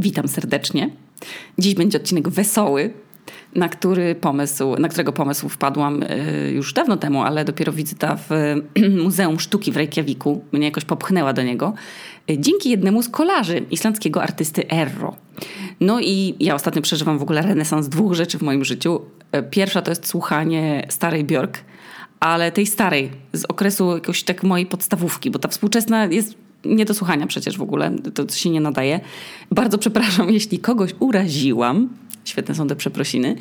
Witam serdecznie. Dziś będzie odcinek wesoły, na, który pomysł, na którego pomysł wpadłam y, już dawno temu, ale dopiero wizyta w Muzeum Sztuki w Reykjaviku mnie jakoś popchnęła do niego. Y, dzięki jednemu z kolarzy islandzkiego artysty Erro. No i ja ostatnio przeżywam w ogóle renesans dwóch rzeczy w moim życiu. Y, pierwsza to jest słuchanie starej Björk, ale tej starej, z okresu jakoś tak mojej podstawówki, bo ta współczesna jest nie do słuchania przecież w ogóle, to, to się nie nadaje. Bardzo przepraszam, jeśli kogoś uraziłam. Świetne są te przeprosiny.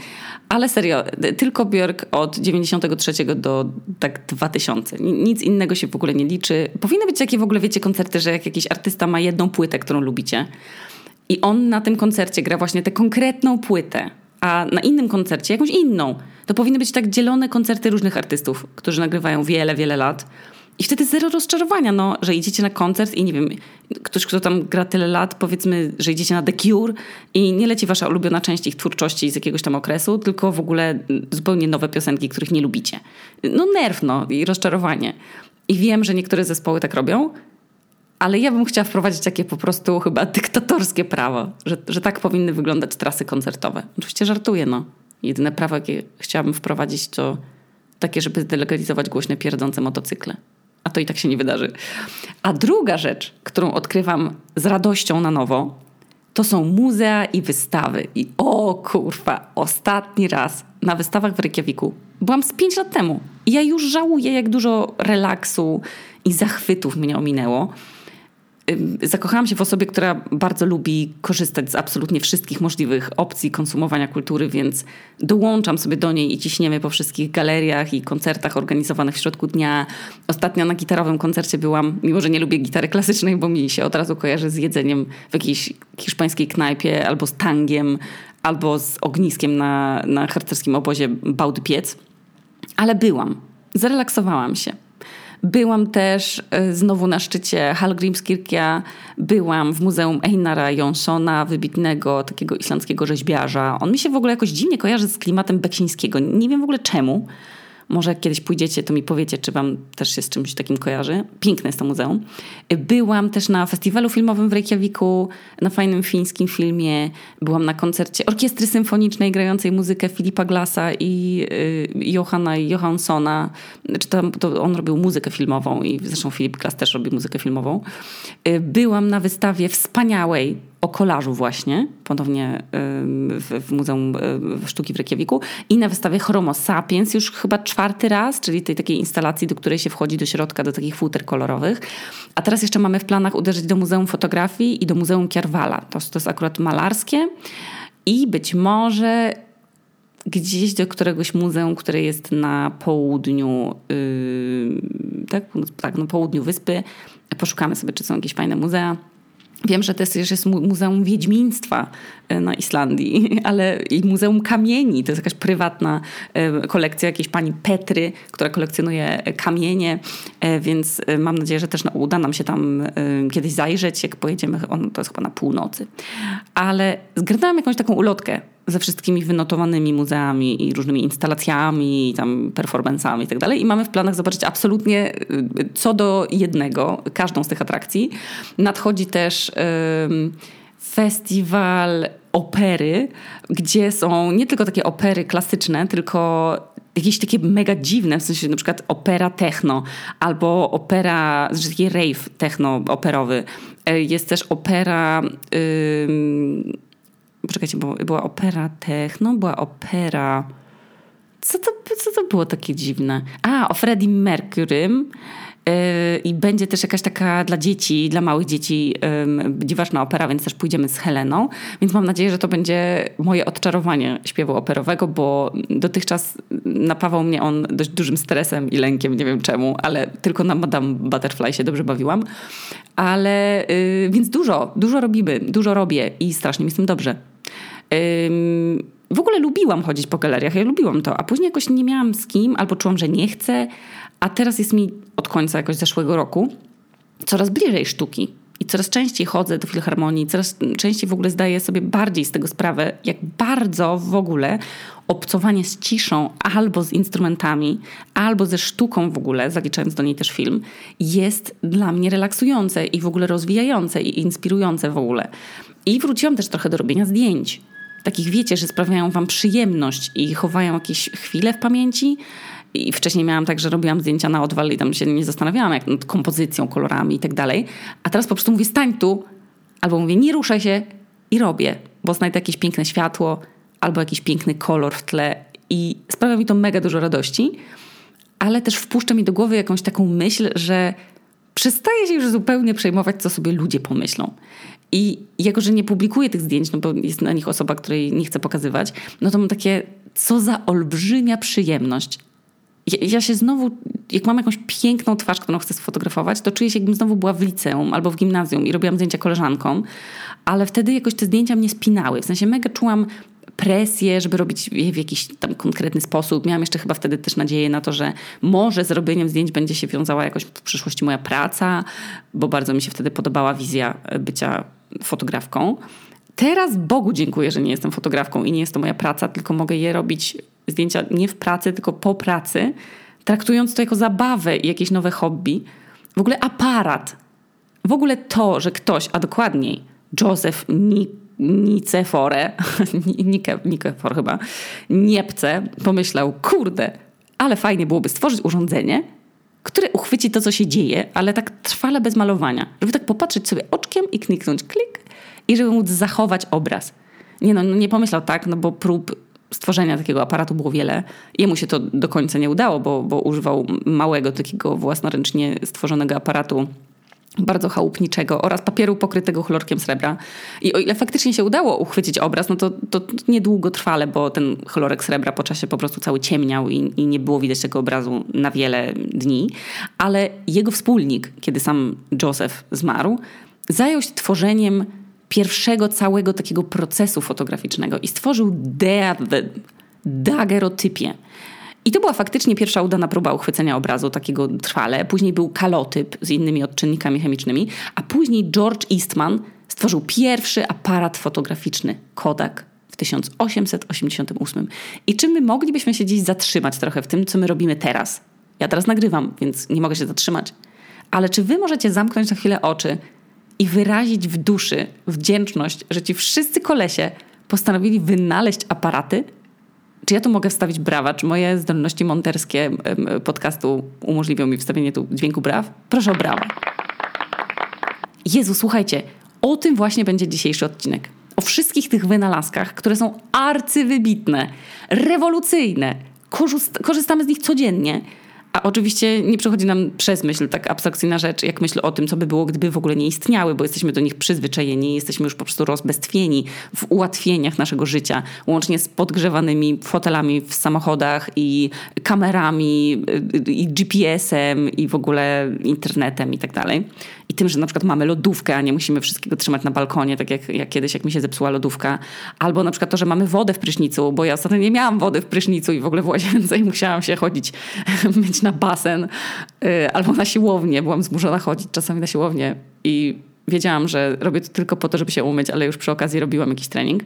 Ale serio, tylko Björk od 93 do tak 2000. Nic innego się w ogóle nie liczy. Powinny być takie w ogóle, wiecie, koncerty, że jak jakiś artysta ma jedną płytę, którą lubicie i on na tym koncercie gra właśnie tę konkretną płytę, a na innym koncercie jakąś inną. To powinny być tak dzielone koncerty różnych artystów, którzy nagrywają wiele, wiele lat i wtedy zero rozczarowania, no, że idziecie na koncert i nie wiem, ktoś, kto tam gra tyle lat, powiedzmy, że idziecie na The Cure i nie leci wasza ulubiona część ich twórczości z jakiegoś tam okresu, tylko w ogóle zupełnie nowe piosenki, których nie lubicie. No nerw, no i rozczarowanie. I wiem, że niektóre zespoły tak robią, ale ja bym chciała wprowadzić takie po prostu chyba dyktatorskie prawo, że, że tak powinny wyglądać trasy koncertowe. Oczywiście żartuję, no. Jedyne prawo, jakie chciałabym wprowadzić, to takie, żeby zdelegalizować głośne pierdzące motocykle a to i tak się nie wydarzy. A druga rzecz, którą odkrywam z radością na nowo, to są muzea i wystawy. I o kurwa, ostatni raz na wystawach w Reykjaviku byłam z 5 lat temu. I ja już żałuję, jak dużo relaksu i zachwytów mnie ominęło zakochałam się w osobie, która bardzo lubi korzystać z absolutnie wszystkich możliwych opcji konsumowania kultury, więc dołączam sobie do niej i ciśniemy po wszystkich galeriach i koncertach organizowanych w środku dnia. Ostatnio na gitarowym koncercie byłam, mimo że nie lubię gitary klasycznej, bo mi się od razu kojarzy z jedzeniem w jakiejś hiszpańskiej knajpie albo z tangiem, albo z ogniskiem na, na harcerskim obozie Bałdy Piec. Ale byłam. Zrelaksowałam się. Byłam też e, znowu na szczycie Hallgrímskirkja, byłam w Muzeum Einara Jonssona, wybitnego takiego islandzkiego rzeźbiarza. On mi się w ogóle jakoś dziwnie kojarzy z klimatem beksińskiego. Nie wiem w ogóle czemu. Może jak kiedyś pójdziecie, to mi powiecie, czy wam też się z czymś takim kojarzy. Piękne jest to muzeum. Byłam też na festiwalu filmowym w Reykjaviku, na fajnym fińskim filmie. Byłam na koncercie orkiestry symfonicznej grającej muzykę Filipa Glasa i y, Johanna Johanssona. Czy to, to on robił muzykę filmową i zresztą Filip Glas też robi muzykę filmową. Y, byłam na wystawie wspaniałej o kolażu właśnie, ponownie w, w Muzeum Sztuki w Reykjaviku i na wystawie Chromo Sapiens już chyba czwarty raz, czyli tej takiej instalacji, do której się wchodzi do środka, do takich futer kolorowych. A teraz jeszcze mamy w planach uderzyć do Muzeum Fotografii i do Muzeum Kierwala. To, to jest akurat malarskie i być może gdzieś do któregoś muzeum, które jest na południu, yy, tak, tak, na południu wyspy. Poszukamy sobie, czy są jakieś fajne muzea. Wiem, że to jest, Muzeum Wiedźmiństwa e, na Islandii, ale i Muzeum Kamieni. To jest jakaś prywatna e, kolekcja jakiejś pani Petry, która kolekcjonuje kamienie, e, więc mam nadzieję, że też uda nam się tam kiedyś zajrzeć, jak pojedziemy, to jest chyba na północy. Ale zgarnęłam jakąś taką ulotkę ze wszystkimi wynotowanymi muzeami i różnymi instalacjami, i tam performancami i tak. I mamy w planach zobaczyć absolutnie y, co do jednego, każdą z tych atrakcji. Nadchodzi też festiwal opery, gdzie są nie tylko takie opery klasyczne, tylko jakieś takie mega dziwne, w sensie na przykład opera techno albo opera, znaczy taki rave techno operowy. E, jest też opera... poczekajcie, bo była opera techno, była opera... Co to, co to było takie dziwne? A, o Freddie Mercurym. Yy, I będzie też jakaś taka dla dzieci, dla małych dzieci yy, dziwaczna opera, więc też pójdziemy z Heleną. Więc mam nadzieję, że to będzie moje odczarowanie śpiewu operowego, bo dotychczas napawał mnie on dość dużym stresem i lękiem, nie wiem czemu, ale tylko na Madame Butterfly się dobrze bawiłam. Ale yy, więc dużo, dużo robimy, dużo robię i strasznie mi z tym dobrze w ogóle lubiłam chodzić po galeriach, ja lubiłam to, a później jakoś nie miałam z kim, albo czułam, że nie chcę, a teraz jest mi od końca jakoś zeszłego roku coraz bliżej sztuki. I coraz częściej chodzę do filharmonii, coraz częściej w ogóle zdaję sobie bardziej z tego sprawę, jak bardzo w ogóle obcowanie z ciszą albo z instrumentami, albo ze sztuką w ogóle, zaliczając do niej też film, jest dla mnie relaksujące i w ogóle rozwijające i inspirujące w ogóle. I wróciłam też trochę do robienia zdjęć. Takich wiecie, że sprawiają wam przyjemność i chowają jakieś chwile w pamięci. I wcześniej miałam tak, że robiłam zdjęcia na odwal i tam się nie zastanawiałam jak nad kompozycją, kolorami i tak dalej. A teraz po prostu mówię stań tu, albo mówię nie ruszaj się i robię, bo znajdę jakieś piękne światło albo jakiś piękny kolor w tle i sprawia mi to mega dużo radości, ale też wpuszcza mi do głowy jakąś taką myśl, że przestaję się już zupełnie przejmować, co sobie ludzie pomyślą. I jako, że nie publikuję tych zdjęć, no bo jest na nich osoba, której nie chcę pokazywać, no to mam takie, co za olbrzymia przyjemność. Ja, ja się znowu, jak mam jakąś piękną twarz, którą chcę sfotografować, to czuję się, jakbym znowu była w liceum albo w gimnazjum i robiłam zdjęcia koleżankom, ale wtedy jakoś te zdjęcia mnie spinały. W sensie mega czułam presję, żeby robić je w jakiś tam konkretny sposób. Miałam jeszcze chyba wtedy też nadzieję na to, że może z robieniem zdjęć będzie się wiązała jakoś w przyszłości moja praca, bo bardzo mi się wtedy podobała wizja bycia fotografką. Teraz Bogu dziękuję, że nie jestem fotografką i nie jest to moja praca, tylko mogę je robić zdjęcia nie w pracy, tylko po pracy, traktując to jako zabawę i jakieś nowe hobby. W ogóle aparat. W ogóle to, że ktoś, a dokładniej Joseph Nicefore, Nikefor chyba, Niepce, pomyślał, kurde, ale fajnie byłoby stworzyć urządzenie, uchwyci to, co się dzieje, ale tak trwale bez malowania. Żeby tak popatrzeć sobie oczkiem i kliknąć klik i żeby móc zachować obraz. Nie no, nie pomyślał tak, no bo prób stworzenia takiego aparatu było wiele. Jemu się to do końca nie udało, bo, bo używał małego, takiego własnoręcznie stworzonego aparatu bardzo chałupniczego oraz papieru pokrytego chlorkiem srebra. I o ile faktycznie się udało uchwycić obraz, no to, to niedługo trwale, bo ten chlorek srebra po czasie po prostu cały ciemniał i, i nie było widać tego obrazu na wiele dni. Ale jego wspólnik, kiedy sam Joseph zmarł, zajął się tworzeniem pierwszego całego takiego procesu fotograficznego i stworzył dagerotypię. I to była faktycznie pierwsza udana próba uchwycenia obrazu takiego trwale. Później był kalotyp z innymi odczynnikami chemicznymi, a później George Eastman stworzył pierwszy aparat fotograficzny Kodak w 1888. I czy my moglibyśmy się dziś zatrzymać trochę w tym, co my robimy teraz? Ja teraz nagrywam, więc nie mogę się zatrzymać. Ale czy wy możecie zamknąć na chwilę oczy i wyrazić w duszy wdzięczność, że ci wszyscy kolesie postanowili wynaleźć aparaty, czy ja tu mogę wstawić brawa? Czy moje zdolności monterskie podcastu umożliwią mi wstawienie tu dźwięku braw? Proszę o brawa. Jezu, słuchajcie, o tym właśnie będzie dzisiejszy odcinek. O wszystkich tych wynalazkach, które są arcywybitne, rewolucyjne, korzystamy z nich codziennie a oczywiście nie przychodzi nam przez myśl tak abstrakcyjna rzecz, jak myśl o tym, co by było, gdyby w ogóle nie istniały, bo jesteśmy do nich przyzwyczajeni, jesteśmy już po prostu rozbestwieni w ułatwieniach naszego życia, łącznie z podgrzewanymi fotelami w samochodach i kamerami, i GPS-em, i w ogóle internetem i tak dalej. I tym, że na przykład mamy lodówkę, a nie musimy wszystkiego trzymać na balkonie, tak jak, jak kiedyś, jak mi się zepsuła lodówka. Albo na przykład to, że mamy wodę w prysznicu, bo ja ostatnio nie miałam wody w prysznicu i w ogóle w łazience i musiałam się chodzić, myć na basen. Y, albo na siłownię, byłam zmuszona chodzić czasami na siłownię i wiedziałam, że robię to tylko po to, żeby się umyć, ale już przy okazji robiłam jakiś trening.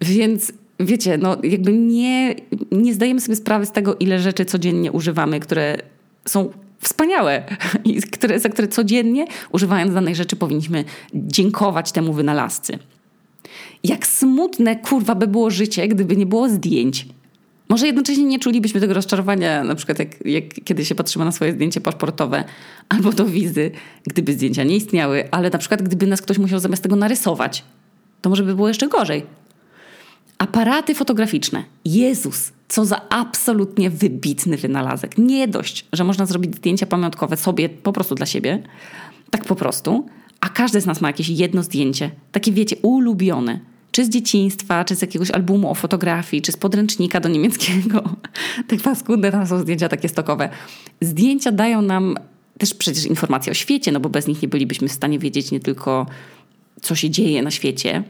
Więc wiecie, no jakby nie, nie zdajemy sobie sprawy z tego, ile rzeczy codziennie używamy, które są wspaniałe i które, za które codziennie, używając danej rzeczy, powinniśmy dziękować temu wynalazcy. Jak smutne, kurwa, by było życie, gdyby nie było zdjęć. Może jednocześnie nie czulibyśmy tego rozczarowania, na przykład jak, jak kiedy się patrzymy na swoje zdjęcie paszportowe albo do wizy, gdyby zdjęcia nie istniały, ale na przykład gdyby nas ktoś musiał zamiast tego narysować, to może by było jeszcze gorzej. Aparaty fotograficzne. Jezus, co za absolutnie wybitny wynalazek. Nie dość, że można zrobić zdjęcia pamiątkowe sobie po prostu dla siebie, tak po prostu, a każdy z nas ma jakieś jedno zdjęcie, takie wiecie, ulubione. Czy z dzieciństwa, czy z jakiegoś albumu o fotografii, czy z podręcznika do niemieckiego. tak paskudne tam są zdjęcia takie stokowe. Zdjęcia dają nam też przecież informacje o świecie, no bo bez nich nie bylibyśmy w stanie wiedzieć nie tylko, co się dzieje na świecie,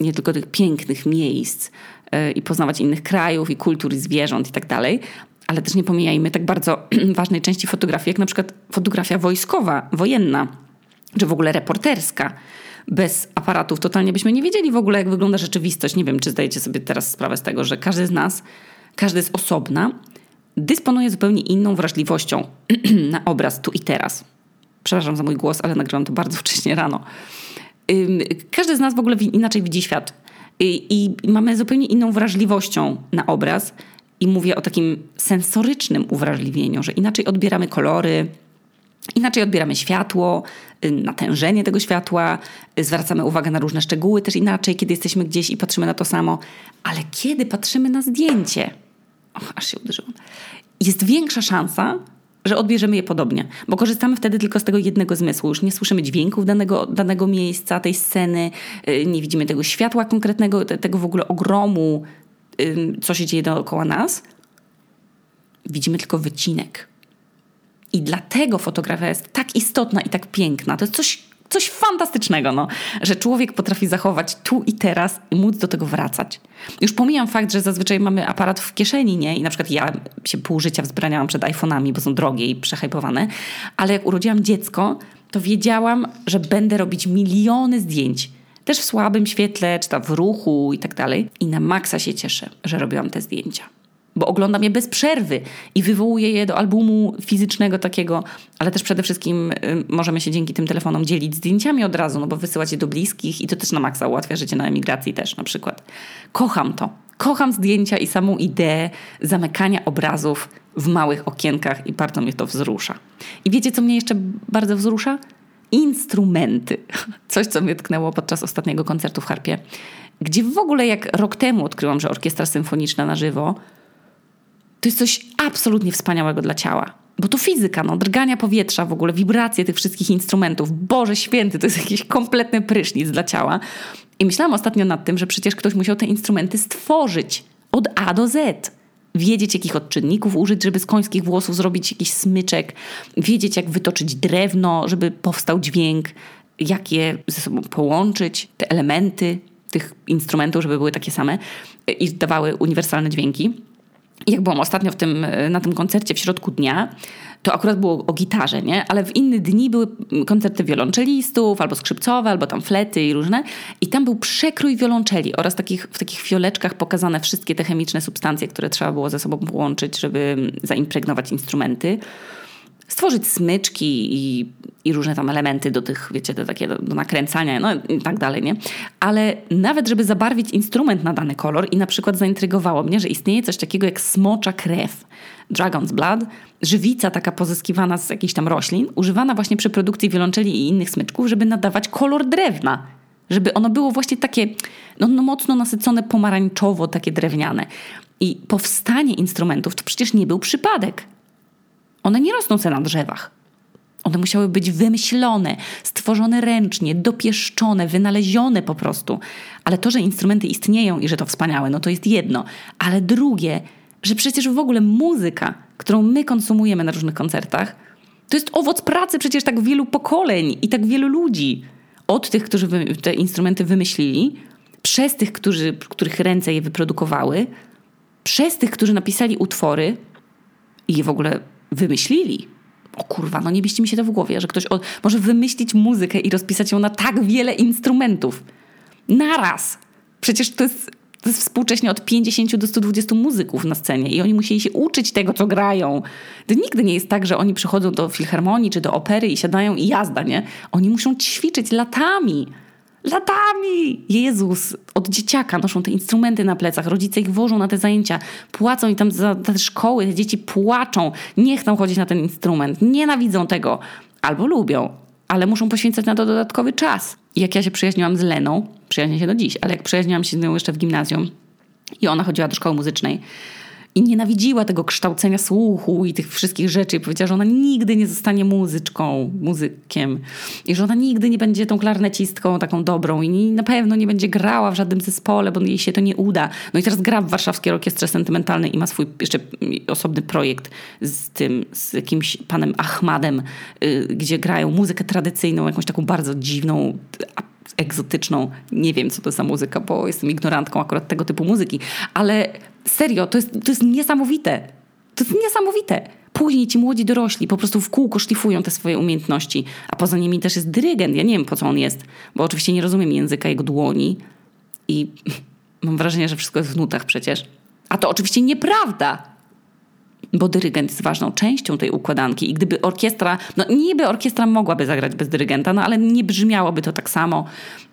nie tylko tych pięknych miejsc yy, i poznawać innych krajów i kultur i zwierząt i tak dalej, ale też nie pomijajmy tak bardzo ważnej części fotografii, jak na przykład fotografia wojskowa, wojenna, czy w ogóle reporterska. Bez aparatów totalnie byśmy nie wiedzieli w ogóle, jak wygląda rzeczywistość. Nie wiem, czy zdajecie sobie teraz sprawę z tego, że każdy z nas, każdy z osobna, dysponuje zupełnie inną wrażliwością na obraz tu i teraz. Przepraszam za mój głos, ale nagrałam to bardzo wcześnie rano. każdy z nas w ogóle inaczej widzi świat. I, mamy zupełnie inną wrażliwością na obraz. I mówię o takim sensorycznym uwrażliwieniu, że inaczej odbieramy kolory, Inaczej odbieramy światło, y, natężenie tego światła, y, zwracamy uwagę na różne szczegóły też inaczej, kiedy jesteśmy gdzieś i patrzymy na to samo. Ale kiedy patrzymy na zdjęcie, och, aż się uderzyłam, jest większa szansa, że odbierzemy je podobnie, bo korzystamy wtedy tylko z tego jednego zmysłu. Już nie słyszymy dźwięków danego, danego miejsca, tej sceny, y, nie widzimy tego światła konkretnego, tego w ogóle ogromu, co się dzieje dookoła nas. Widzimy tylko wycinek i dlatego fotografia jest tak istotna i tak piękna. To jest coś, coś fantastycznego, no, że człowiek potrafi zachować tu i teraz i móc do tego wracać. Już pomijam fakt, że zazwyczaj mamy aparat w kieszeni, nie? I na przykład ja się pół życia wzbraniałam przed iPhone'ami, bo są drogie i przehypowane, ale jak urodziłam dziecko, to wiedziałam, że będę robić miliony zdjęć. Też w słabym świetle, czy tam w ruchu i tak dalej. I na maksa się cieszę, że robiłam te zdjęcia bo oglądam je bez przerwy i wywołuję je do albumu fizycznego takiego, ale też przede wszystkim y, możemy się dzięki tym telefonom dzielić zdjęciami od razu, no bo wysyłać je do bliskich i to też na maksa ułatwia życie na emigracji też na przykład. Kocham to. Kocham zdjęcia i samą ideę zamykania obrazów w małych okienkach i bardzo mnie to wzrusza. I wiecie, co mnie jeszcze bardzo wzrusza? Instrumenty. Coś, co mnie tknęło podczas ostatniego koncertu w Harpie, gdzie w ogóle jak rok temu odkryłam, że orkiestra symfoniczna na żywo to jest coś absolutnie wspaniałego dla ciała. Bo to fizyka, no, drgania powietrza w ogóle, wibracje tych wszystkich instrumentów. Boże święty, to jest jakiś kompletny prysznic dla ciała. I myślałam ostatnio nad tym, że przecież ktoś musiał te instrumenty stworzyć od A do Z. Wiedzieć, jakich odczynników użyć, żeby z końskich włosów zrobić jakiś smyczek, wiedzieć, jak wytoczyć drewno, żeby powstał dźwięk, jak je ze sobą połączyć, te elementy tych instrumentów, żeby były takie same i dawały uniwersalne dźwięki jak byłam ostatnio w tym, e, na tym koncercie w środku dnia, to akurat było o gitarze, nie? Ale w inne dni były koncerty wiolonczelistów, albo skrzypcowe, albo tam flety i różne. I tam był przekrój wiolonczeli oraz takich, w takich fioleczkach pokazane wszystkie te chemiczne substancje, które trzeba było ze sobą połączyć, żeby zaimpregnować instrumenty stworzyć smyczki i, i różne tam elementy do tych, wiecie, do, takie, do, do nakręcania, no i tak dalej, nie? Ale nawet, żeby zabarwić instrument na dany kolor i na przykład zaintrygowało mnie, że istnieje coś takiego jak smocza krew, dragon's blood, żywica taka pozyskiwana z jakichś tam roślin, używana właśnie przy produkcji wiolonczeli i innych smyczków, żeby nadawać kolor drewna. Żeby ono było właśnie takie no, no mocno nasycone pomarańczowo, takie drewniane. I powstanie instrumentów to przecież nie był przypadek. One nie rosną sobie na drzewach. One musiały być wymyślone, stworzone ręcznie, dopieszczone, wynalezione po prostu. Ale to, że instrumenty istnieją i że to wspaniałe, no to jest jedno. Ale drugie, że przecież w ogóle muzyka, którą my konsumujemy na różnych koncertach, to jest owoc pracy przecież tak wielu pokoleń i tak wielu ludzi. Od tych, którzy te instrumenty wymyślili, przez tych, którzy, których ręce je wyprodukowały, przez tych, którzy napisali utwory i je w ogóle wymyślili. O kurwa, no nie bieści mi się to w głowie, że ktoś może wymyślić muzykę i rozpisać ją na tak wiele instrumentów. Naraz! Przecież to jest, to jest współcześnie od 50 do 120 muzyków na scenie i oni musieli się uczyć tego, co grają. To nigdy nie jest tak, że oni przychodzą do filharmonii czy do opery i siadają i jazda, nie? Oni muszą ćwiczyć latami. Latami! Jezus! Od dzieciaka noszą te instrumenty na plecach, rodzice ich wożą na te zajęcia, płacą i tam za te szkoły, te dzieci płaczą, nie chcą chodzić na ten instrument, nienawidzą tego, albo lubią, ale muszą poświęcać na to dodatkowy czas. Jak ja się przyjaźniłam z Leną, przyjaźnię się do dziś, ale jak przyjaźniłam się z nią jeszcze w gimnazjum i ona chodziła do szkoły muzycznej, i nienawidziła tego kształcenia słuchu i tych wszystkich rzeczy. I powiedziała, że ona nigdy nie zostanie muzyczką, muzykiem. I że ona nigdy nie będzie tą klarnecistką taką dobrą i na pewno nie będzie grała w żadnym zespole, bo jej się to nie uda. No i teraz gra w Warszawskiej Orkiestrze Sentymentalnej i ma swój jeszcze osobny projekt z tym, z jakimś panem Ahmadem, yy, gdzie grają muzykę tradycyjną, jakąś taką bardzo dziwną, egzotyczną. Nie wiem, co to za muzyka, bo jestem ignorantką akurat tego typu muzyki, ale serio, to jest, to jest niesamowite. To jest niesamowite. Później ci młodzi dorośli po prostu w kółko szlifują te swoje umiejętności, a poza nimi też jest dyrygent. Ja nie wiem, po co on jest, bo oczywiście nie rozumiem języka jego dłoni i mam wrażenie, że wszystko jest w nutach przecież. A to oczywiście nieprawda. Bo dyrygent jest ważną częścią tej układanki i gdyby orkiestra, no niby orkiestra mogłaby zagrać bez dyrygenta, no ale nie brzmiałoby to tak samo.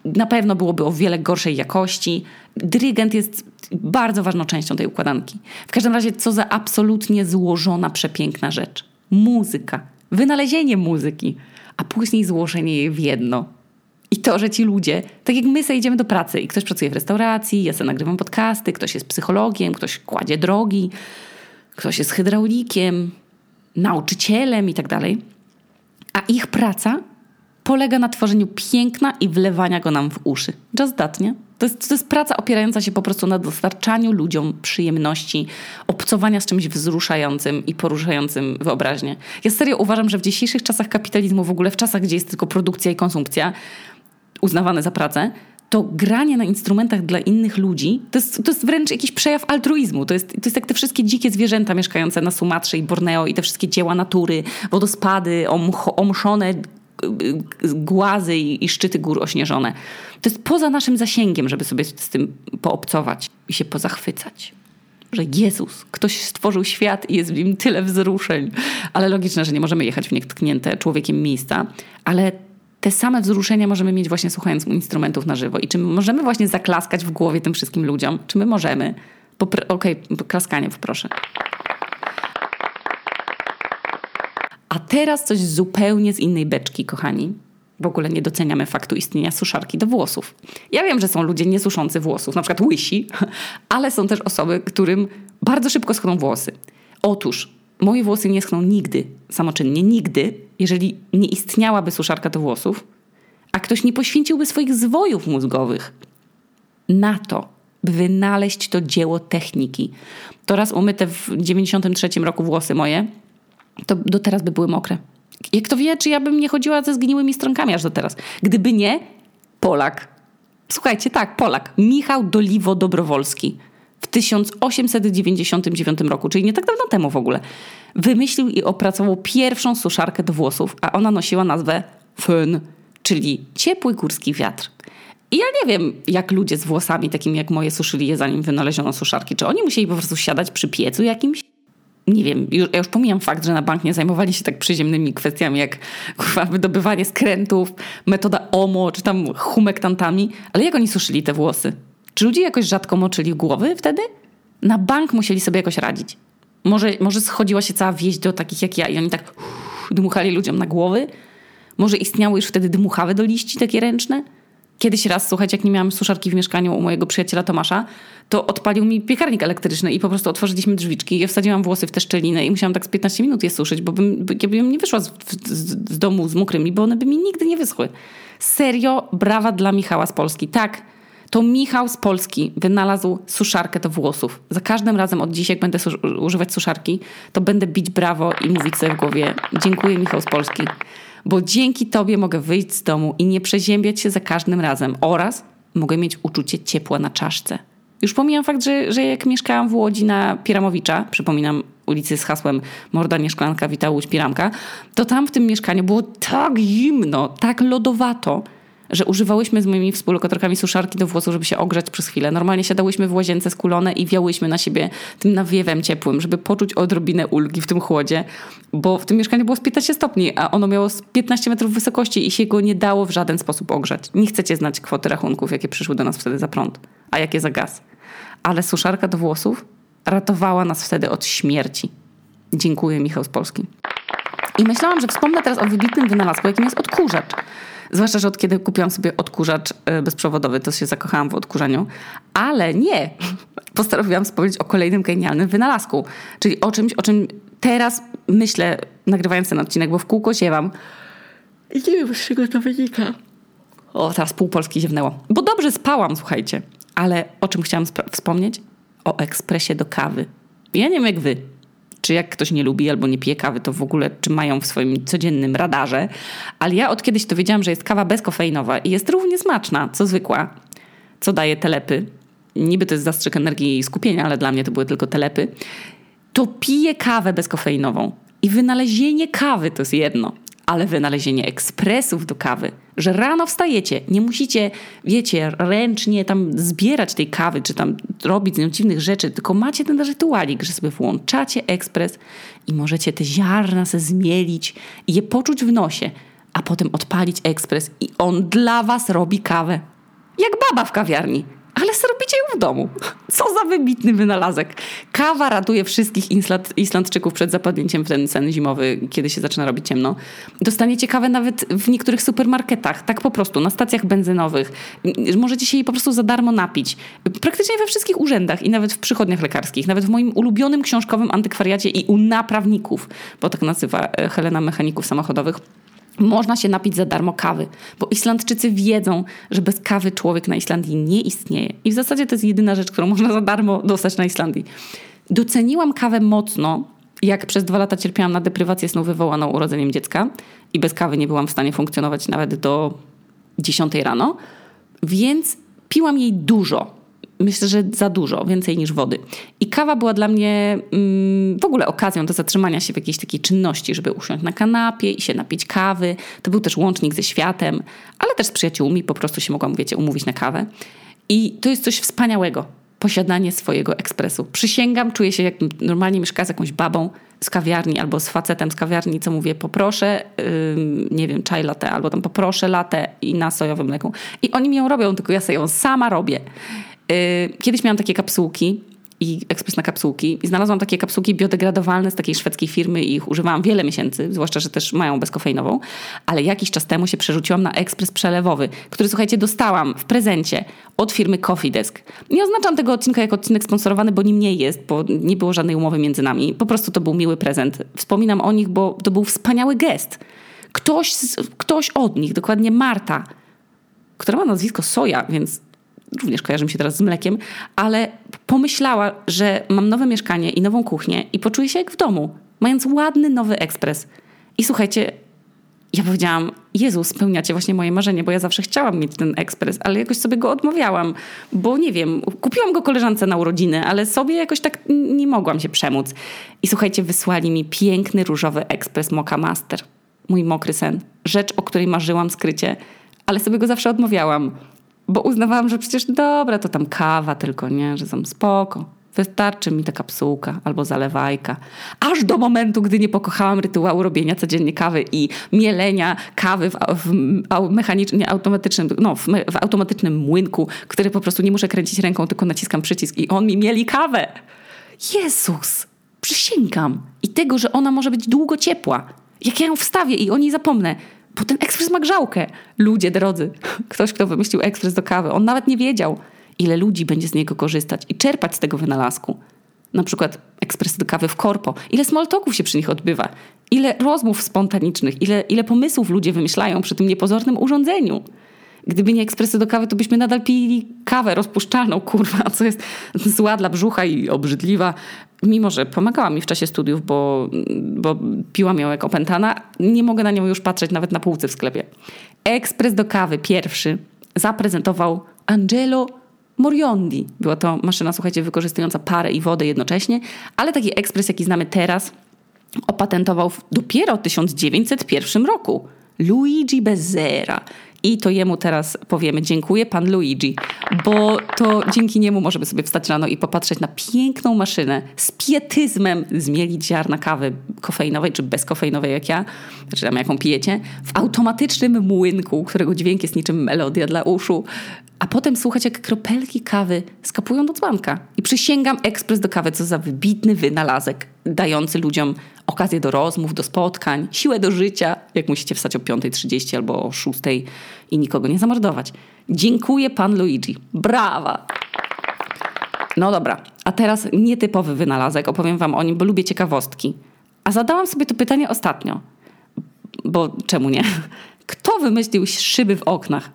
Na pewno byłoby o wiele gorszej jakości. Dyrygent jest bardzo ważną częścią tej układanki. W każdym razie, co za absolutnie złożona, przepiękna rzecz. Muzyka, wynalezienie muzyki, a później złożenie jej w jedno. I to, że ci ludzie, tak jak my sobie idziemy do pracy i ktoś pracuje w restauracji, ja sobie nagrywam podcasty, ktoś jest psychologiem, ktoś kładzie drogi, ktoś jest hydraulikiem, nauczycielem i tak dalej. A ich praca polega na tworzeniu piękna i wlewania go nam w uszy. Just that, nie? To jest, to jest praca opierająca się po prostu na dostarczaniu ludziom przyjemności, obcowania z czymś wzruszającym i poruszającym wyobraźnię. Ja serio uważam, że w dzisiejszych czasach kapitalizmu, w ogóle w czasach, gdzie jest tylko produkcja i konsumpcja, uznawane za pracę, to granie na instrumentach dla innych ludzi to jest, to jest wręcz jakiś przejaw altruizmu. To jest, to jest jak te wszystkie dzikie zwierzęta mieszkające na Sumatrze i Borneo i te wszystkie dzieła natury, wodospady, omszone y, y, głazy i, i szczyty gór ośnieżone. To jest poza naszym zasięgiem, żeby sobie z tym poobcować i się pozachwycać że Jezus, ktoś stworzył świat i jest w nim tyle wzruszeń. Ale logiczne, że nie możemy jechać w nietknięte człowiekiem miejsca, ale te same wzruszenia możemy mieć właśnie słuchając instrumentów na żywo. I czy możemy właśnie zaklaskać w głowie tym wszystkim ludziom? Czy my możemy? Okej, okay, klaskanie poproszę. A teraz coś zupełnie z innej beczki, kochani. W ogóle nie doceniamy faktu istnienia suszarki do włosów. Ja wiem, że są ludzie niesuszący włosów, na przykład łysi, ale są też osoby, którym bardzo szybko schną włosy. Otóż moje włosy nie schną nigdy, samoczynnie, nigdy, jeżeli nie istniałaby suszarka do włosów, a ktoś nie poświęciłby swoich zwojów mózgowych na to, by wynaleźć to dzieło techniki. To raz umyte w 93 roku włosy moje, to do teraz by były mokre. Jak to wie, czy ja bym nie chodziła ze zgniłymi stronkami aż do teraz. Gdyby nie, Polak. Słuchajcie, tak, Polak. Michał Doliwo-Dobrowolski 1899 roku, czyli nie tak dawno temu w ogóle, wymyślił i opracował pierwszą suszarkę do włosów, a ona nosiła nazwę Fön, czyli ciepły górski wiatr. I ja nie wiem, jak ludzie z włosami takimi jak moje suszyli je zanim wynaleziono suszarki. Czy oni musieli po prostu siadać przy piecu jakimś? Nie wiem, już, ja już pomijam fakt, że na bank nie zajmowali się tak przyziemnymi kwestiami jak kurwa, wydobywanie skrętów, metoda OMO, czy tam humektantami, ale jak oni suszyli te włosy? Czy ludzie jakoś rzadko moczyli głowy wtedy? Na bank musieli sobie jakoś radzić. Może, może schodziła się cała wieś do takich jak ja i oni tak uff, dmuchali ludziom na głowy? Może istniały już wtedy dmuchawy do liści takie ręczne? Kiedyś raz, słuchajcie, jak nie miałam suszarki w mieszkaniu u mojego przyjaciela Tomasza, to odpalił mi piekarnik elektryczny i po prostu otworzyliśmy drzwiczki. Ja wsadziłam włosy w tę szczelinę i musiałam tak z 15 minut je suszyć, bo bym, ja bym nie wyszła z, z, z domu z mokrymi, bo one by mi nigdy nie wyschły. Serio, brawa dla Michała z Polski. Tak, to Michał z Polski wynalazł suszarkę do włosów. Za każdym razem od dziś, jak będę używać suszarki, to będę bić brawo i mówić sobie w głowie dziękuję Michał z Polski. Bo dzięki Tobie mogę wyjść z domu i nie przeziębiać się za każdym razem oraz mogę mieć uczucie ciepła na czaszce. Już pomijam fakt, że, że jak mieszkałam w Łodzi na Piramowicza, przypominam ulicy z hasłem Morda nie szklanka, wita Łódź Piramka, to tam w tym mieszkaniu było tak zimno, tak lodowato, że używałyśmy z moimi współlokatorkami suszarki do włosów, żeby się ogrzać przez chwilę. Normalnie siadałyśmy w łazience skulone i wiałyśmy na siebie tym nawiewem ciepłym, żeby poczuć odrobinę ulgi w tym chłodzie, bo w tym mieszkaniu było z 15 stopni, a ono miało 15 metrów wysokości i się go nie dało w żaden sposób ogrzać. Nie chcecie znać kwoty rachunków, jakie przyszły do nas wtedy za prąd, a jakie za gaz. Ale suszarka do włosów ratowała nas wtedy od śmierci. Dziękuję, Michał z Polski. I myślałam, że wspomnę teraz o wybitnym wynalazku, jakim jest odkurzacz. Zwłaszcza, że od kiedy kupiłam sobie odkurzacz e, bezprzewodowy, to się zakochałam w odkurzaniu. Ale nie! Postanowiłam wspomnieć o kolejnym genialnym wynalazku. Czyli o czymś, o czym teraz myślę, nagrywając ten odcinek, bo w kółko ziewam. I nie wiem, z czego to wynika. O, teraz pół Polski ziewnęło. Bo dobrze spałam, słuchajcie. Ale o czym chciałam wspomnieć? O ekspresie do kawy. Ja nie wiem jak wy, czy jak ktoś nie lubi albo nie pije kawy, to w ogóle czy mają w swoim codziennym radarze. Ale ja od kiedyś to wiedziałam, że jest kawa bezkofeinowa i jest równie smaczna, co zwykła, co daje telepy. Niby to jest zastrzyk energii i skupienia, ale dla mnie to były tylko telepy. To piję kawę bezkofeinową. I wynalezienie kawy to jest jedno, ale wynalezienie ekspresów do kawy, że rano wstajecie, nie musicie, wiecie, ręcznie tam zbierać tej kawy, czy tam robić z nią dziwnych rzeczy, tylko macie ten rytualik, że sobie włączacie ekspres i możecie te ziarna se zmielić i je poczuć w nosie, a potem odpalić ekspres i on dla was robi kawę. Jak baba w kawiarni ale zrobicie w domu. Co za wybitny wynalazek. Kawa ratuje wszystkich Island, Islandczyków przed zapadnięciem w ten sen zimowy, kiedy się zaczyna robić ciemno. Dostaniecie kawę nawet w niektórych supermarketach, tak po prostu, na stacjach benzynowych. Możecie się jej po prostu za darmo napić. Praktycznie we wszystkich urzędach i nawet w przychodniach lekarskich, nawet w moim ulubionym książkowym antykwariacie i u naprawników, bo tak nazywa e, Helena Mechaników Samochodowych można się napić za darmo kawy, bo Islandczycy wiedzą, że bez kawy człowiek na Islandii nie istnieje. I w zasadzie to jest jedyna rzecz, którą można za darmo dostać na Islandii. Doceniłam kawę mocno, jak przez dwa lata cierpiałam na deprywację snu wywołaną urodzeniem dziecka i bez kawy nie byłam w stanie funkcjonować nawet do 10 rano, więc piłam jej dużo myślę, że za dużo, więcej niż wody. I kawa była dla mnie mm, w ogóle okazją do zatrzymania się w jakiejś takiej czynności, żeby usiąść na kanapie i się napić kawy. To był też łącznik ze światem, ale też z przyjaciółmi, po prostu się mogłam, wiecie, umówić na kawę. I to jest coś wspaniałego, posiadanie swojego ekspresu. Przysięgam, czuję się jak normalnie mieszkała z jakąś babą z kawiarni albo z facetem z kawiarni, co mówię, poproszę, yy, nie wiem, chai latte albo tam poproszę latte i na sojowym mleku. I oni mi ją robią, tylko ja sobie ją sama robię. Y, kiedyś miałam takie kapsułki i ekspres na kapsułki i znalazłam takie kapsułki biodegradowalne z takiej szwedzkiej firmy i ich używałam wiele miesięcy, zwłaszcza, że też mają bezkofeinową, ale jakiś czas temu się przerzuciłam na ekspres przelewowy, który słuchajcie, dostałam w prezencie od firmy Coffee Desk. Nie oznaczam tego odcinka jako odcinek sponsorowany, bo nim nie jest, bo nie było żadnej umowy między nami. Po prostu to był miły prezent. Wspominam o nich, bo to był wspaniały gest. Ktoś, ktoś od nich, dokładnie Marta, która ma nazwisko Soja, więc również kojarzy mi się teraz z mlekiem, ale pomyślała, że mam nowe mieszkanie i nową kuchnię i poczuję się jak w domu, mając ładny nowy ekspres. I słuchajcie, ja powiedziałam, Jezu, spełniacie właśnie moje marzenie, bo ja zawsze chciałam mieć ten ekspres, ale jakoś sobie go odmawiałam, bo nie wiem, kupiłam go koleżance na urodziny, ale sobie jakoś tak nie mogłam się przemóc. I słuchajcie, wysłali mi piękny różowy ekspres Mocha Master. Mój mokry sen. Rzecz, o której marzyłam skrycie, ale sobie go zawsze odmawiałam bo uznawałam, że przecież dobra, to tam kawa tylko, nie, że tam spoko. Wystarczy mi ta kapsułka albo zalewajka. Aż do momentu, gdy nie pokochałam rytuału robienia codziennie kawy i mielenia kawy w, w mechanicznie automatycznym, no, w, w, automatycznym młynku, który po prostu nie muszę kręcić ręką, tylko naciskam przycisk i on mi mieli kawę. Jezus! Przysięgam. I tego, że ona może być długo ciepła. Jak ja ją wstawię i o niej zapomnę, bo ten ekspres ma grzałkę. Ludzie drodzy, ktoś, kto wymyślił ekspres do kawy, on nawet nie wiedział, ile ludzi będzie z niego korzystać i czerpać z tego wynalazku. Na przykład ekspres do kawy w korpo. Ile smoltoków się przy nich odbywa. Ile rozmów spontanicznych, ile, ile pomysłów ludzie wymyślają przy tym niepozornym urządzeniu. Gdyby nie ekspresy do kawy, to byśmy nadal pili kawę rozpuszczalną, kurwa, co jest zła dla brzucha i obrzydliwa. Mimo, że pomagała mi w czasie studiów, bo, bo piłam ją jak opętana, nie mogę na nią już patrzeć nawet na półce w sklepie. Ekspres do kawy pierwszy zaprezentował Angelo Moriondi. Była to maszyna, słuchajcie, wykorzystująca parę i wodę jednocześnie, ale taki ekspres, jaki znamy teraz, opatentował dopiero w 1901 roku. Luigi Bezzera. I to jemu teraz powiemy. Dziękuję, pan Luigi, bo to dzięki niemu możemy sobie wstać rano i popatrzeć na piękną maszynę z pietyzmem zmielić ziarna kawy kofeinowej czy bezkofeinowej jak ja, czy tam jaką pijecie, w automatycznym młynku, którego dźwięk jest niczym melodia dla uszu, a potem słuchać jak kropelki kawy skapują do dzbanka. I przysięgam ekspres do kawy, co za wybitny wynalazek, dający ludziom okazję do rozmów, do spotkań, siłę do życia, jak musicie wstać o 5.30 albo o 6.00 i nikogo nie zamordować. Dziękuję pan Luigi. Brawa! No dobra, a teraz nietypowy wynalazek. Opowiem wam o nim, bo lubię ciekawostki. A zadałam sobie to pytanie ostatnio. Bo czemu nie? Kto wymyślił szyby w oknach?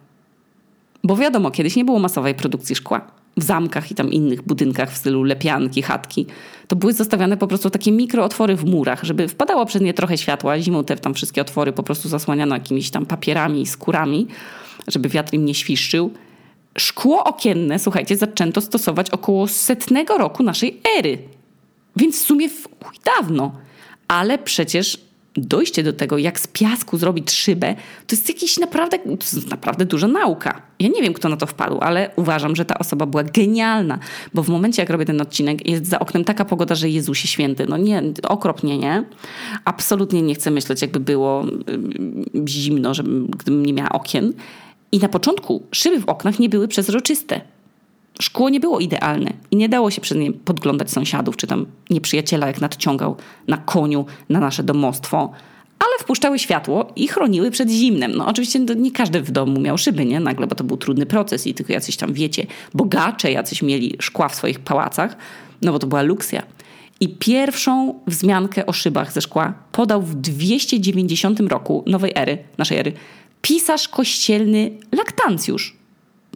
Bo wiadomo, kiedyś nie było masowej produkcji szkła w zamkach i tam innych budynkach w stylu lepianki, chatki, to były zostawiane po prostu takie mikrootwory w murach, żeby wpadało przez nie trochę światła. Zimą te tam wszystkie otwory po prostu zasłaniano jakimiś tam papierami, skórami, żeby wiatr im nie świszczył. Szkło okienne, słuchajcie, zaczęto stosować około setnego roku naszej ery. Więc w sumie w dawno. Ale przecież dojście do tego, jak z piasku zrobić szybę, to jest jakiś naprawdę, jest naprawdę duża nauka. Ja nie wiem, kto na to wpadł, ale uważam, że ta osoba była genialna, bo w momencie, jak robię ten odcinek, jest za oknem taka pogoda, że Jezusie święty. No nie, okropnie, nie? Absolutnie nie chcę myśleć, jakby było zimno, żebym, gdybym nie miała okien. I na początku szyby w oknach nie były przezroczyste. Szkło nie było idealne i nie dało się przez nie podglądać sąsiadów, czy tam nieprzyjaciela, jak nadciągał na koniu na nasze domostwo, ale wpuszczały światło i chroniły przed zimnem. No oczywiście nie każdy w domu miał szyby, nie? Nagle, bo to był trudny proces i tylko jacyś tam, wiecie, bogacze jacyś mieli szkła w swoich pałacach, no bo to była luksja. I pierwszą wzmiankę o szybach ze szkła podał w 290 roku nowej ery, naszej ery, pisarz kościelny Laktancjusz.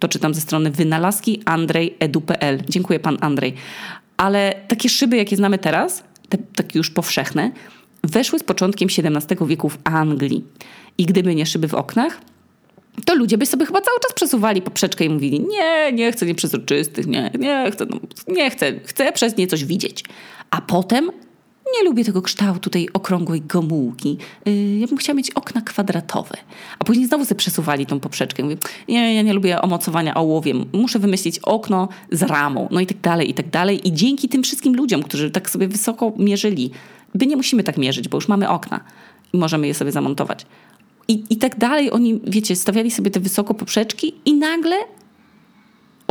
To czytam ze strony wynalazki Andrej edu.pl. Dziękuję pan Andrej. Ale takie szyby, jakie znamy teraz, te takie już powszechne, weszły z początkiem XVII wieku w Anglii. I gdyby nie szyby w oknach, to ludzie by sobie chyba cały czas przesuwali poprzeczkę i mówili: Nie, nie chcę nieprzezroczystych, nie, nie chcę, no, nie chcę, chcę przez nie coś widzieć. A potem nie lubię tego kształtu tej okrągłej gomułki. Yy, ja bym chciała mieć okna kwadratowe. A później znowu sobie przesuwali tą poprzeczkę. Mówię, nie, ja nie lubię omocowania ołowiem. Muszę wymyślić okno z ramą. No i tak dalej, i tak dalej. I dzięki tym wszystkim ludziom, którzy tak sobie wysoko mierzyli, by nie musimy tak mierzyć, bo już mamy okna i możemy je sobie zamontować. I, I tak dalej. Oni, wiecie, stawiali sobie te wysoko poprzeczki i nagle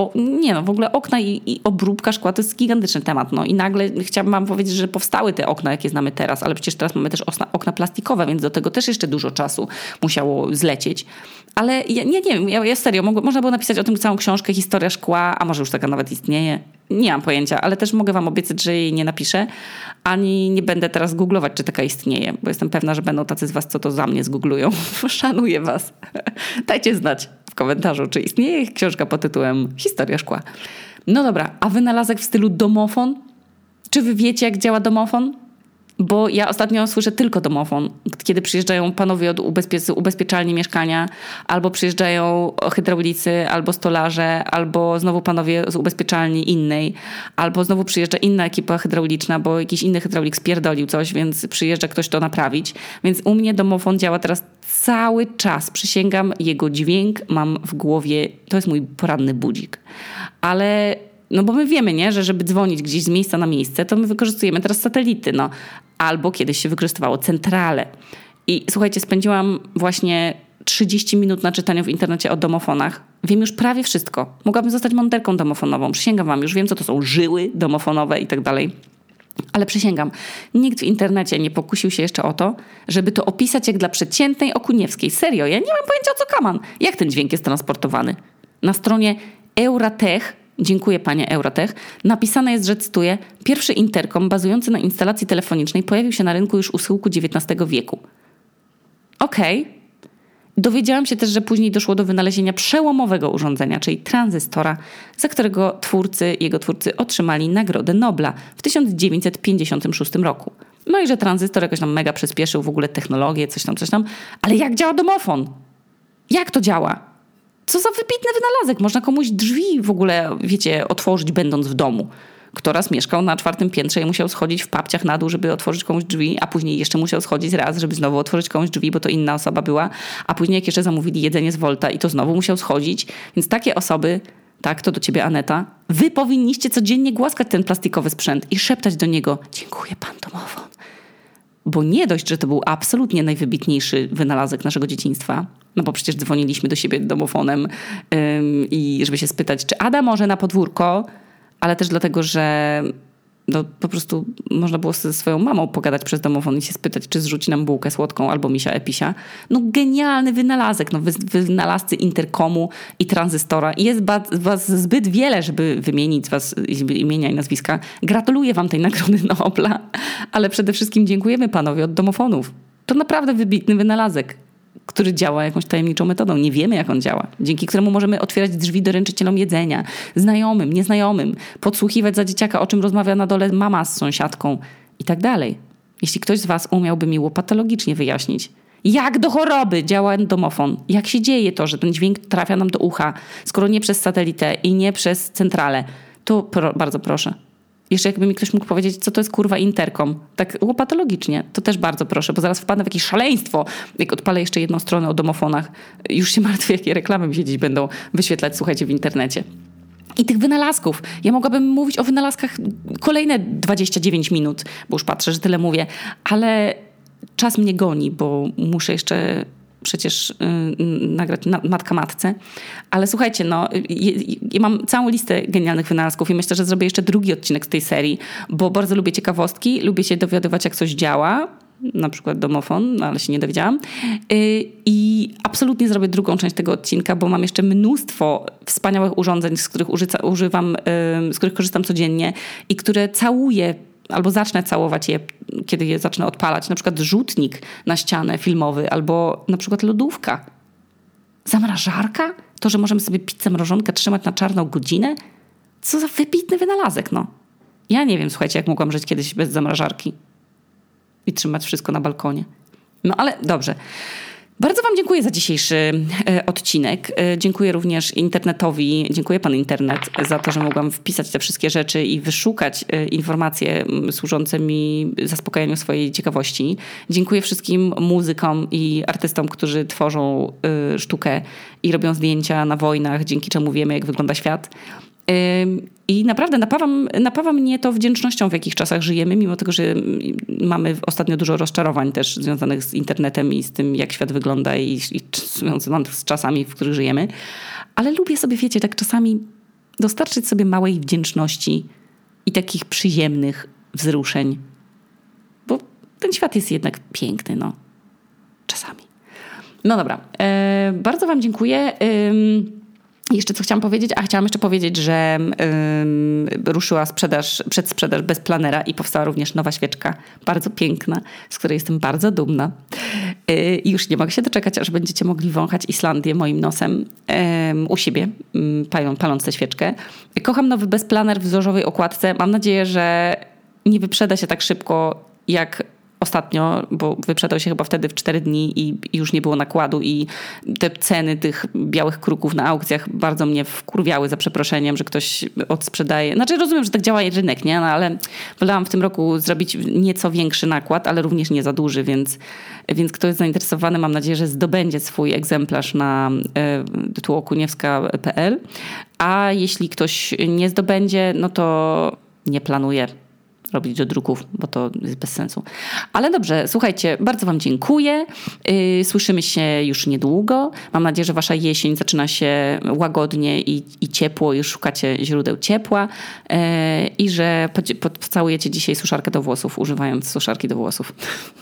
o, nie no, w ogóle okna i, i, obróbka szkła to jest gigantyczny temat. No i nagle chciałabym wam powiedzieć, że powstały te okna, jakie znamy teraz, ale przecież teraz mamy też okna, okna plastikowe, więc do tego też jeszcze dużo czasu musiało zlecieć. Ale ja, nie, nie wiem, ja, ja serio, mogło, można było napisać o tym całą książkę, historia szkła, a może już taka nawet istnieje. Nie mam pojęcia, ale też mogę wam obiecać, że jej nie napiszę, ani nie będę teraz googlować, czy taka istnieje, bo jestem pewna, że będą tacy z was, co to za mnie zgooglują. Szanuję was. Dajcie znać w komentarzu, czy istnieje książka pod tytułem Historia szkła. No dobra, a wynalazek w stylu domofon? Czy wy wiecie, jak działa domofon? Bo ja ostatnio słyszę tylko domofon, kiedy przyjeżdżają panowie od ubezpie- ubezpieczalni mieszkania, albo przyjeżdżają hydraulicy, albo stolarze, albo znowu panowie z ubezpieczalni innej, albo znowu przyjeżdża inna ekipa hydrauliczna, bo jakiś inny hydraulik spierdolił coś, więc przyjeżdża ktoś to naprawić. Więc u mnie domofon działa teraz cały czas. Przysięgam, jego dźwięk mam w głowie, to jest mój poranny budzik. Ale no bo my wiemy, nie, że żeby dzwonić gdzieś z miejsca na miejsce, to my wykorzystujemy teraz satelity, no. Albo kiedyś się wykorzystywało centrale. I słuchajcie, spędziłam właśnie 30 minut na czytaniu w internecie o domofonach. Wiem już prawie wszystko. Mogłabym zostać monterką domofonową. Przysięgam wam, już wiem, co to są żyły domofonowe i tak dalej. Ale przysięgam, nikt w internecie nie pokusił się jeszcze o to, żeby to opisać jak dla przeciętnej okuniewskiej. Serio, ja nie mam pojęcia o co kaman. Jak ten dźwięk jest transportowany? Na stronie Euratech dziękuję panie Eurotech, napisane jest, że cytuję, pierwszy interkom bazujący na instalacji telefonicznej pojawił się na rynku już u schyłku XIX wieku. Okej. Okay. Dowiedziałam się też, że później doszło do wynalezienia przełomowego urządzenia, czyli tranzystora, za którego twórcy, jego twórcy otrzymali Nagrodę Nobla w 1956 roku. No i że tranzystor jakoś tam mega przyspieszył w ogóle technologię, coś tam, coś tam. Ale jak działa domofon? Jak to działa? Co za wybitny wynalazek. Można komuś drzwi w ogóle, wiecie, otworzyć będąc w domu. Kto raz mieszkał na czwartym piętrze i musiał schodzić w papciach na dół, żeby otworzyć komuś drzwi, a później jeszcze musiał schodzić raz, żeby znowu otworzyć komuś drzwi, bo to inna osoba była, a później jak jeszcze zamówili jedzenie z Volta i to znowu musiał schodzić. Więc takie osoby, tak, to do ciebie Aneta, wy powinniście codziennie głaskać ten plastikowy sprzęt i szeptać do niego dziękuję pan domofon. Bo nie dość, że to był absolutnie najwybitniejszy wynalazek naszego dzieciństwa, no bo przecież dzwoniliśmy do siebie domofonem i żeby się spytać, czy Ada może na podwórko, ale też dlatego, że no, po prostu można było ze swoją mamą pogadać przez domofon i się spytać, czy zrzuci nam bułkę słodką albo misia episia. No genialny wynalazek, no wynalazcy interkomu i tranzystora. Jest was zbyt wiele, żeby wymienić was imienia i nazwiska. Gratuluję wam tej nagrody Nobla, ale przede wszystkim dziękujemy panowie od domofonów. To naprawdę wybitny wynalazek który działa jakąś tajemniczą metodą. Nie wiemy, jak on działa. Dzięki któremu możemy otwierać drzwi doręczycielom jedzenia, znajomym, nieznajomym, podsłuchiwać za dzieciaka, o czym rozmawia na dole mama z sąsiadką i tak dalej. Jeśli ktoś z Was umiałby mi patologicznie wyjaśnić, jak do choroby działa domofon, jak się dzieje to, że ten dźwięk trafia nam do ucha, skoro nie przez satelitę i nie przez centralę, to pro, bardzo proszę. Jeszcze jakby mi ktoś mógł powiedzieć, co to jest kurwa interkom. Tak łopatologicznie. To też bardzo proszę, bo zaraz wpadnę w jakieś szaleństwo, jak odpalę jeszcze jedną stronę o domofonach. Już się martwię, jakie reklamy mi się dziś będą wyświetlać, słuchajcie, w internecie. I tych wynalazków. Ja mogłabym mówić o wynalazkach kolejne 29 minut, bo już patrzę, że tyle mówię, ale czas mnie goni, bo muszę jeszcze przecież y, nagrać na, Matka Matce. Ale słuchajcie, no, ja mam całą listę genialnych wynalazków i myślę, że zrobię jeszcze drugi odcinek z tej serii, bo bardzo lubię ciekawostki, lubię się dowiadywać, jak coś działa, na przykład domofon, no ale się nie dowiedziałam. Y, I absolutnie zrobię drugą część tego odcinka, bo mam jeszcze mnóstwo wspaniałych urządzeń, z których używam, y, z których korzystam codziennie i które całuję albo zacznę całować je, kiedy je zacznę odpalać. Na przykład rzutnik na ścianę filmowy, albo na przykład lodówka. Zamrażarka? To, że możemy sobie pizzę mrożonkę trzymać na czarną godzinę? Co za wybitny wynalazek, no. Ja nie wiem, słuchajcie, jak mogłam żyć kiedyś bez zamrażarki i trzymać wszystko na balkonie. No ale dobrze. Bardzo Wam dziękuję za dzisiejszy e, odcinek. E, dziękuję również internetowi, dziękuję Pan Internet za to, że mogłam wpisać te wszystkie rzeczy i wyszukać e, informacje służące mi zaspokajaniu swojej ciekawości. Dziękuję wszystkim muzykom i artystom, którzy tworzą sztukę i robią zdjęcia na wojnach, dzięki czemu wiemy, jak wygląda świat. I naprawdę napawa, napawa mnie to wdzięcznością, w jakich czasach żyjemy, mimo tego, że mamy ostatnio dużo rozczarowań też związanych z internetem i z tym, jak świat wygląda i, i związanych z czasami, w których żyjemy. Ale lubię sobie, wiecie, tak czasami dostarczyć sobie małej wdzięczności i takich przyjemnych wzruszeń. Bo ten świat jest jednak piękny, no. Czasami. No dobra. E, bardzo Wam dziękuję. E, jeszcze co chciałam powiedzieć? A chciałam jeszcze powiedzieć, że ruszyła sprzedaż, przedsprzedaż bez planera i powstała również nowa świeczka, bardzo piękna, z której jestem bardzo dumna. Yy, I już nie mogę się doczekać, aż będziecie mogli wąchać Islandię moim nosem u siebie, paląc tę świeczkę. Kocham nowy bezplaner w wzorzowej okładce. Mam nadzieję, że nie wyprzeda się tak szybko, jak ostatnio, bo wyprzedał się chyba wtedy w 4 dni i już nie było nakładu i te ceny tych białych kruków na aukcjach bardzo mnie wkurwiały za przeproszeniem, że ktoś odsprzedaje. Znaczy rozumiem, że tak działa rynek, nie? No, ale wolałam w tym roku zrobić nieco większy nakład, ale również nie za duży, więc, więc kto jest zainteresowany, mam nadzieję, że zdobędzie swój egzemplarz na y, tułokuniewska.pl. A jeśli ktoś nie zdobędzie, no to nie planuję robić do druków, bo to jest bez sensu. Ale dobrze, słuchajcie, bardzo Wam dziękuję. Y, słyszymy się już niedługo. Mam nadzieję, że Wasza jesień zaczyna się łagodnie i, i ciepło, i szukacie źródeł ciepła y, i że pocałujecie dzisiaj suszarkę do włosów, używając suszarki do włosów.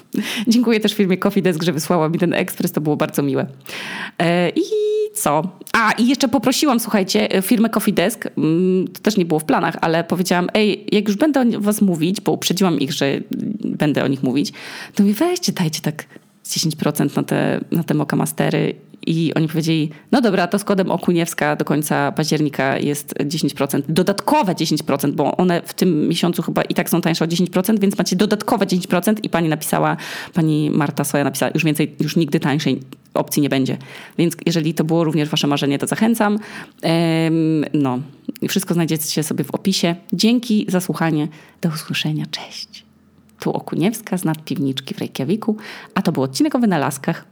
dziękuję też firmie Coffee Desk, że wysłała mi ten ekspres, to było bardzo miłe. Y, I co? A, i jeszcze poprosiłam, słuchajcie, firmę Coffee Desk, mm, to też nie było w planach, ale powiedziałam, ej, jak już będę o was mówić, bo uprzedziłam ich, że będę o nich mówić, to mi weźcie, dajcie tak 10% na te, na te Moka Mastery i oni powiedzieli, no dobra, to z kodem Okuniewska do końca października jest 10%, dodatkowe 10%, bo one w tym miesiącu chyba i tak są tańsze o 10%, więc macie dodatkowe 10% i pani napisała, pani Marta Soja napisała, już więcej, już nigdy tańszej opcji nie będzie. Więc jeżeli to było również wasze marzenie, to zachęcam. No, wszystko znajdziecie sobie w opisie. Dzięki za słuchanie. Do usłyszenia. Cześć. Tu Okuniewska z nadpiwniczki w Reykjaviku, a to był odcinek o wynalazkach.